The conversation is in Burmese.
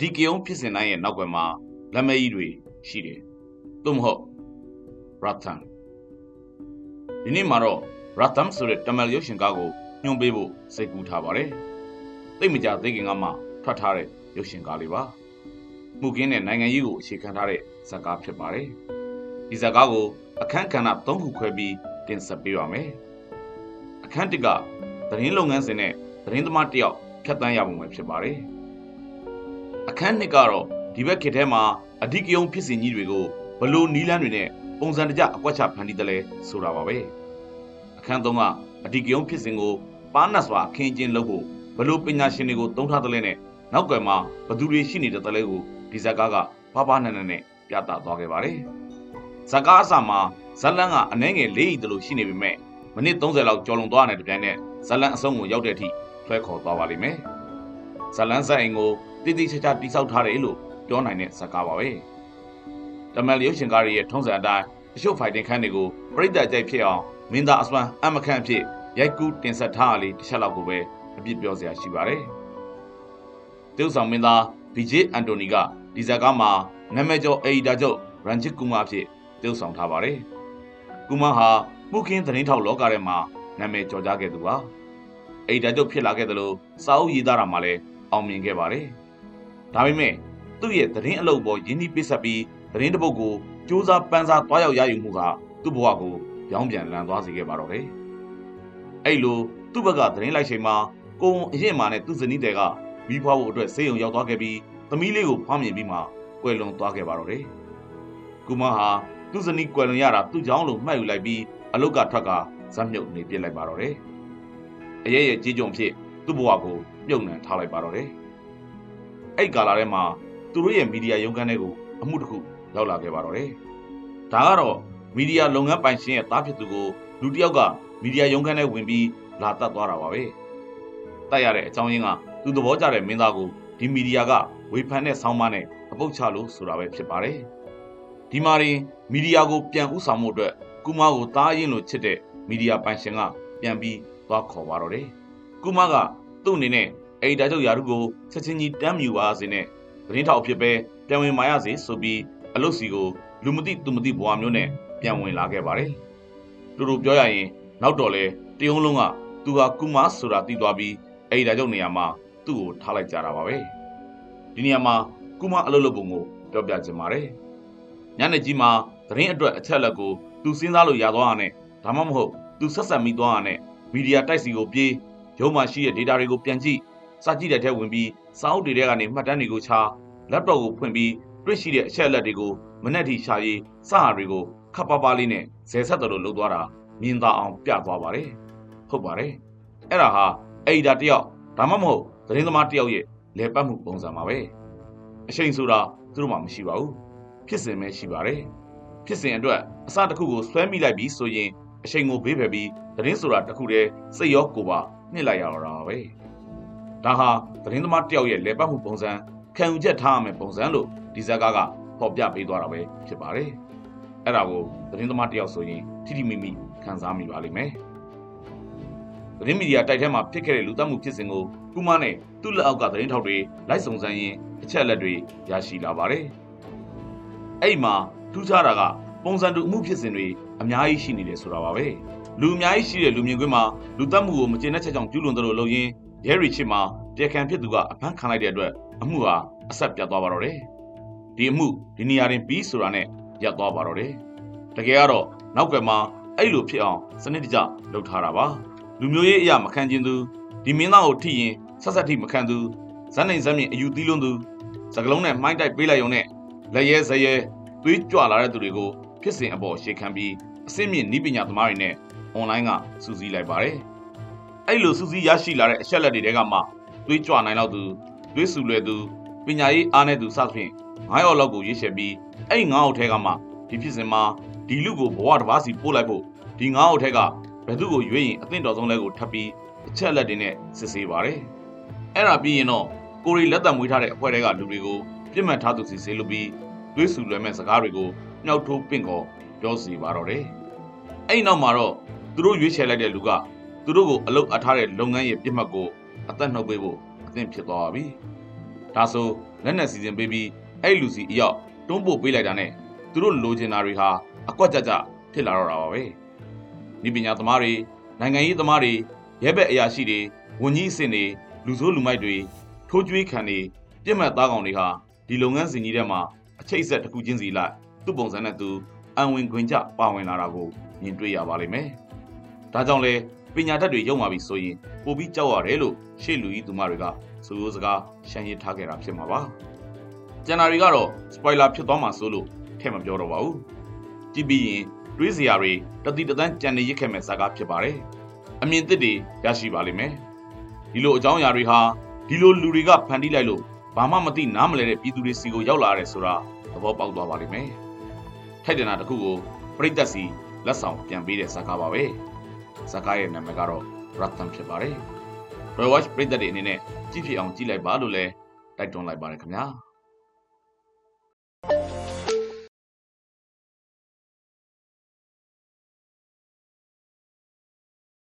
ဓိကယုံဖြစ်စဉ်တိုင်းရဲ့နောက်ွယ်မှာလက်မဲကြီးတွေရှိတယ်။သို့မဟုတ် Ratham ဒီနေ့မှာတော့ Ratham ဆိုတဲ့တမန်ရုပ်ရှင်ကားကိုညွှန်ပေးဖို့စိတ်ကူးထားပါတယ်။သိမကြသေးခင်ကမှထွက်ထားတဲ့ရုပ်ရှင်ကားလေးပါ။မှုကင်းတဲ့နိုင်ငံရေးကိုအခြေခံထားတဲ့ဇာတ်ကားဖြစ်ပါတယ်။ဒီဇာတ်ကားကိုအခန်းကဏ္ဍ၃ခုခွဲပြီးတင်ဆက်ပေးပါမယ်။အခန်းတစ်ကသတင်းလုပ်ငန်းစဉ်နဲ့သတင်းသမားတယောက်ဖြတ်တန်းရပုံပဲဖြစ်ပါတယ်။ အခန်းနှစ်ကတော့ဒီဘက်ခေတ်ထဲမှာအဓိကယုံဖြစ်စဉ်ကြီးတွေကိုဘလို့နီးလန်းတွေနဲ့ပုံစံတကျအကွက်ချဖန်တီးတယ်လဲဆိုတာပါပဲ။အခန်းသုံးကအဓိကယုံဖြစ်စဉ်ကိုပါနတ်စွာခင်းကျင်းလုပ်ဖို့ဘလို့ပညာရှင်တွေကိုတုံးထားတယ်လဲနဲ့နောက်ကွယ်မှာဘသူတွေရှိနေတဲ့တလဲကိုဒီဇက်ကားကဖားဖားနက်နက်နဲ့ပြသသွားခဲ့ပါတယ်။ဇက်ကားအစမှာဇက်လန်းကအနှဲငယ်လေးဤတလို့ရှိနေပေမဲ့မိနစ်30လောက်ကြော်လွန်သွားတဲ့တပြိုင်နက်ဇက်လန်းအဆုံးကိုရောက်တဲ့အထိဆွဲခေါ်သွားပါလိမ့်မယ်။ဇက်လန်းဆက်အိမ်ကို တိတိကျကျတိစောက်ထားတယ်လို့ပြောနိုင်တဲ့ဇက်ကားပါပဲ။တမန်လျုပ်ရှင်ကားရဲ့ထုံးစံအတိုင်းအရှုပ်ဖိုင်တင်ခန်းတွေကိုပြိတ္တကြိုက်ဖြစ်အောင်မင်းသားအစွမ်းအမခန့်ဖြစ်ရိုက်ကူးတင်ဆက်ထားရလေးတစ်ချက်လောက်ကိုပဲအပြစ်ပြောစရာရှိပါတယ်။တုပ်ဆောင်မင်းသား BJ အန်တိုနီကဒီဇက်ကားမှာနာမည်ကျော်အေဒီတာချုပ်ရန်ချစ်ကူမာဖြစ်တုပ်ဆောင်ထားပါတယ်။ကူမာဟာမှုခင်းသတင်းထောက်လောကထဲမှာနာမည်ကျော်ကြားခဲ့သူပါ။အေဒီတာချုပ်ဖြစ်လာခဲ့တယ်လို့စာအုပ်ရေးသားတာမှာလည်းအောင်မြင်ခဲ့ပါတယ်။ ဒါပေမဲ့သူ့ရဲ့သတင်းအလုပ်ပေါ်ရင်းနှီးပစ်ဆက်ပြီးသတင်းတစ်ပုဒ်ကိုစ조사ပန်းစားတွားရောက်ရယူမှုကသူ့ဘဝကိုပြောင်းပြန်လန်သွားစေခဲ့ပါတော့တယ်။အဲ့လိုသူ့ဘက်ကသတင်းလိုက်ချိန်မှာကိုုံအရင်မာနဲ့သူ့ဇနီးတွေကမိဖွားဖို့အတွက်ဆေးရုံရောက်သွားခဲ့ပြီးသမီးလေးကိုဖွားမြင်ပြီးမှကွယ်လွန်သွားခဲ့ပါတော့တယ်။ကုမဟာသူ့ဇနီးကွယ်လွန်ရတာသူ့ကြောင့်လို့မှတ်ယူလိုက်ပြီးအလုတ်ကထွက်ကဇက်မြုပ်နေပြစ်လိုက်ပါတော့တယ်။အရဲ့ရဲ့ကြီးကြုံဖြစ်သူ့ဘဝကိုပြုတ်နှံထားလိုက်ပါတော့တယ်။ အဲ့ကာလာထဲမှာသူတို့ရဲ့မီဒီယာရုံးခန်းတွေကိုအမှုတစ်ခုရောက်လာခဲ့ပါတော့တယ်။ဒါကတော့မီဒီယာလုပ်ငန်းပိုင်ရှင်ရဲ့တားဖြစ်သူကိုလူတစ်ယောက်ကမီဒီယာရုံးခန်းထဲဝင်ပြီးလာတတ်သွားတာပါပဲ။တတ်ရတဲ့အကြောင်းရင်းကသူသဘောကျတဲ့မင်းသားကိုဒီမီဒီယာကဝေဖန်တဲ့ဆောင်းပါးနဲ့အပုတ်ချလို့ဆိုတာပဲဖြစ်ပါတယ်။ဒီမှာရင်မီဒီယာကိုပြန်ဥဆောင်မှုအတွက်ကုမာကိုတားရင်လို့ချစ်တဲ့မီဒီယာပိုင်ရှင်ကပြန်ပြီးသွားခေါ်ပါတော့တယ်။ကုမာကသူ့အနေနဲ့ အိဒါချုပ်ယာရုကိုချက်ချင်းကြီးတမ်းမြူပါစေနဲ့သတင်းထောက်ဖြစ်ပဲပြန်ဝင်မာရစေဆိုပြီးအလုတ်စီကိုလူမသိသူမသိဘွားမျိုးနဲ့ပြန်ဝင်လာခဲ့ပါတယ်။တူတူပြောရရင် နောက်တော့လေတယုံလုံးကသူဟာကုမာဆိုတာသိသွားပြီးအိဒါချုပ်နေရာမှာသူ့ကိုထားလိုက်ကြတာပါပဲ။ဒီနေရာမှာကုမာအလုတ်လုပ်ပုံကိုပြောပြချင်ပါတယ်။ညနေကြီးမှာသတင်းအတွက်အချက်လက်ကိုသူစဉ်းစားလို့ရသွားတာနဲ့ဒါမှမဟုတ်သူဆက်ဆက်မိသွားတာနဲ့မီဒီယာတိုက်စီကိုပြေးရုံးမှရှိတဲ့ data တွေကိုပြန်ကြည့် စာကြည့်တဲ့ထဲဝင်ပြီးစာအုပ်တွေထဲကနေမှတ်တမ်းတွေကိုချာ laptop ကိုဖွင့်ပြီးတွေ့ရှိတဲ့အချက်အလက်တွေကိုမနေ့ထိရှာရေးစဟာတွေကိုခပ်ပါးပါးလေးနဲ့ဇယ်ဆက်တယ်လို့လုပ်သွားတာမြင်သာအောင်ပြသွားပါတယ်ဟုတ်ပါတယ်အဲ့ဒါဟာအိဒါတယောက်ဒါမှမဟုတ်သတင်းသမားတယောက်ရဲ့လဲပတ်မှုပုံစံပါပဲအချိန်ဆိုတာသူတို့မှမရှိပါဘူးဖြစ်စဉ်ပဲရှိပါတယ်ဖြစ်စဉ်အတွက်အစတစ်ခုကိုဆွဲမိလိုက်ပြီးဆိုရင်အချိန်ကိုဘေးဖယ်ပြီးသတင်းဆိုတာတစ်ခုတည်းစိတ်ရောကိုယ်ပါနှိမ့်လိုက်ရတော့တာပဲ ဒါဟာသတင်းသမားတယောက်ရဲ့လဲပတ်မှုပုံစံခံယူချက်ထားရမယ့်ပုံစံလို့ဒီဇက်ကားကဖော်ပြပေးသွားတာပဲဖြစ်ပါတယ်။အဲ့ဒါကိုသတင်းသမားတယောက်ဆိုရင်ထိထိမိမိခံစားမိပါလိမ့်မယ်။သတင်းမီဒီယာတိုက်ထဲမှာဖြစ်ခဲ့တဲ့လူသတ်မှုဖြစ်စဉ်ကိုကုမနဲ့သူ့လက်အောက်ကသတင်းထောက်တွေလိုက်စုံစမ်းရင်းအချက်အလက်တွေရရှိလာပါတယ်။အဲ့မှာထူးခြားတာကပုံစံတူအမှုဖြစ်စဉ်တွေအများကြီးရှိနေတယ်ဆိုတာပါပဲ။လူအများကြီးရှိတဲ့လူမြင်ကွင်းမှာလူသတ်မှုကိုမကျေနပ်ချက်ကြောင့်ကျူးလွန်တယ်လို့လုပ်ရင်း ရဲရီချစ်မှာတရားခံဖြစ်သူကအဖမ်းခံလိုက်တဲ့အတွက်အမှုဟာအဆက်ပြတ်သွားပါတော့တယ်။ဒီအမှုဒီနေရာတွင်ပြီးဆိုတာနဲ့ရပ်သွားပါတော့တယ်။တကယ်ကတော့နောက်ကမှအဲ့လိုဖြစ်အောင်စနစ်တကျလုပ်ထားတာပါ။လူမျိုးရေးအရာမခံကျင်သူဒီမင်းသားကိုထိရင်ဆက်ဆက်ထိမခံသူဇက်နိုင်ဇက်မြင့်အယူသီးလွန်းသူစကလုံးနဲ့မှိုင်းတိုက်ပေးလိုက်ရုံနဲ့လက်ရဲဇရဲသွေးကြွလာတဲ့သူတွေကိုဖြစ်စဉ်အပေါ်ရှေ့ခံပြီးအစစ်မြင့်ဤပညာသမားတွေနဲ့အွန်လိုင်းကစူးစီးလိုက်ပါတယ်။ အဲ့လိုစူးစီးရရှိလာတဲ့အချက်လက်တွေတဲကမှသွေးကြွနိုင်တော့သူသွေးဆူလွယ်သူပညာရေးအားနဲ့သူစသဖြင့်ငါးယောက်လောက်ကိုရွေးချယ်ပြီးအဲ့ငါးယောက်ထဲကမှဒီဖြစ်စဉ်မှာဒီလူကိုဘဝတစ်ပါးစီပို့လိုက်ဖို့ဒီငါးယောက်ထဲကဘယ်သူကိုရွေးရင်အသင့်တော်ဆုံးလဲကိုထပ်ပြီးအချက်လက်တွေနဲ့စစ်ဆေးပါတယ်။အဲ့ဒါပြီးရင်တော့ကိုရီလက်သက်မွေးထားတဲ့အဖွဲ့တွေကလူတွေကိုပြစ်မှတ်ထားသူစီစေလို့ပြီးသွေးဆူလွယ်မဲ့စကားတွေကိုမြောက်ထိုးပင့်ကောပြောစီပါတော့တယ်။အဲ့နောက်မှာတော့သူတို့ရွေးချယ်လိုက်တဲ့လူက သူတို့ကိုအလုတ်အထားတဲ့လုပ်ငန်းရဲ့ပြစ်မှတ်ကိုအသက်နှုတ်ပေးဖို့အသင့်ဖြစ်သွားပါပြီ။ဒါဆိုလက်နက်စီစဉ်ပေးပြီးအဲ့လူစီအရောက်တွန်းပို့ပေးလိုက်တာနဲ့သူတို့လိုချင်တာတွေဟာအကွက်ကြကြဖြစ်လာတော့တာပါပဲဒီပညာသမားတွေနိုင်ငံရေးသမားတွေရဲဘက်အရာရှိတွေဝန်ကြီးအဆင့်တွေလူဆိုးလူမိုက်တွေထိုးကျွေးခံတွေပြစ်မှတ်သားကောင်တွေဟာဒီလုပ်ငန်းစဉ်ကြီးထဲမှာအချိတ်အဆက်တစ်ခုချင်းစီလိုက်သူ့ပုံစံနဲ့သူအံဝင်ခွင်ကြပါဝင်လာတာကိုမြင်တွေ့ရပါလိမ့်မယ်ဒါကြောင့်လဲ ပညာတတ်တွေရုံမာပြီဆိုရင်ပိုပြီးကြောက်ရတယ်လို့ရှေ့လူကြီးသူမတွေကဆိုရိုးစကားရှမ်းရစ်ထားခဲ့တာဖြစ်မှာပါကျန်တာတွေကတော့ spoiler ဖြစ်သွားမှာဆိုလို့ထည့်မပြောတော့ပါဘူးကြည့်ပြီးရင်တွေးစရာတွေတတိတသန်းကြံနေရစ်ခဲ့မဲ့ဇာကားဖြစ်ပါတယ်အမြင်သစ်တွေရရှိပါလိမ့်မယ်ဒီလိုအကြောင်းအရာတွေဟာဒီလိုလူတွေကဖန်တီးလိုက်လို့ဘာမှမသိနားမလဲတဲ့ပြည်သူတွေစီကိုရောက်လာရတယ်ဆိုတာသဘောပေါက်သွားပါလိမ့်မယ်ထိုက်တနာတစ်ခုကိုပြိတက်စီလက်ဆောင်ပြန်ပေးတဲ့ဇာကားပါပဲ ဇာကားရဲ့နာမည်ကတော့ Ratan ဖြစ်ပါတယ် Roy Watch ပြိတက်တွေအနေနဲ့ကြည့်ဖြစ်အောင်ကြည့်လိုက်ပါလို့လည်းတိုက်တွန်းလိုက်ပါတယ်ခင်ဗျာ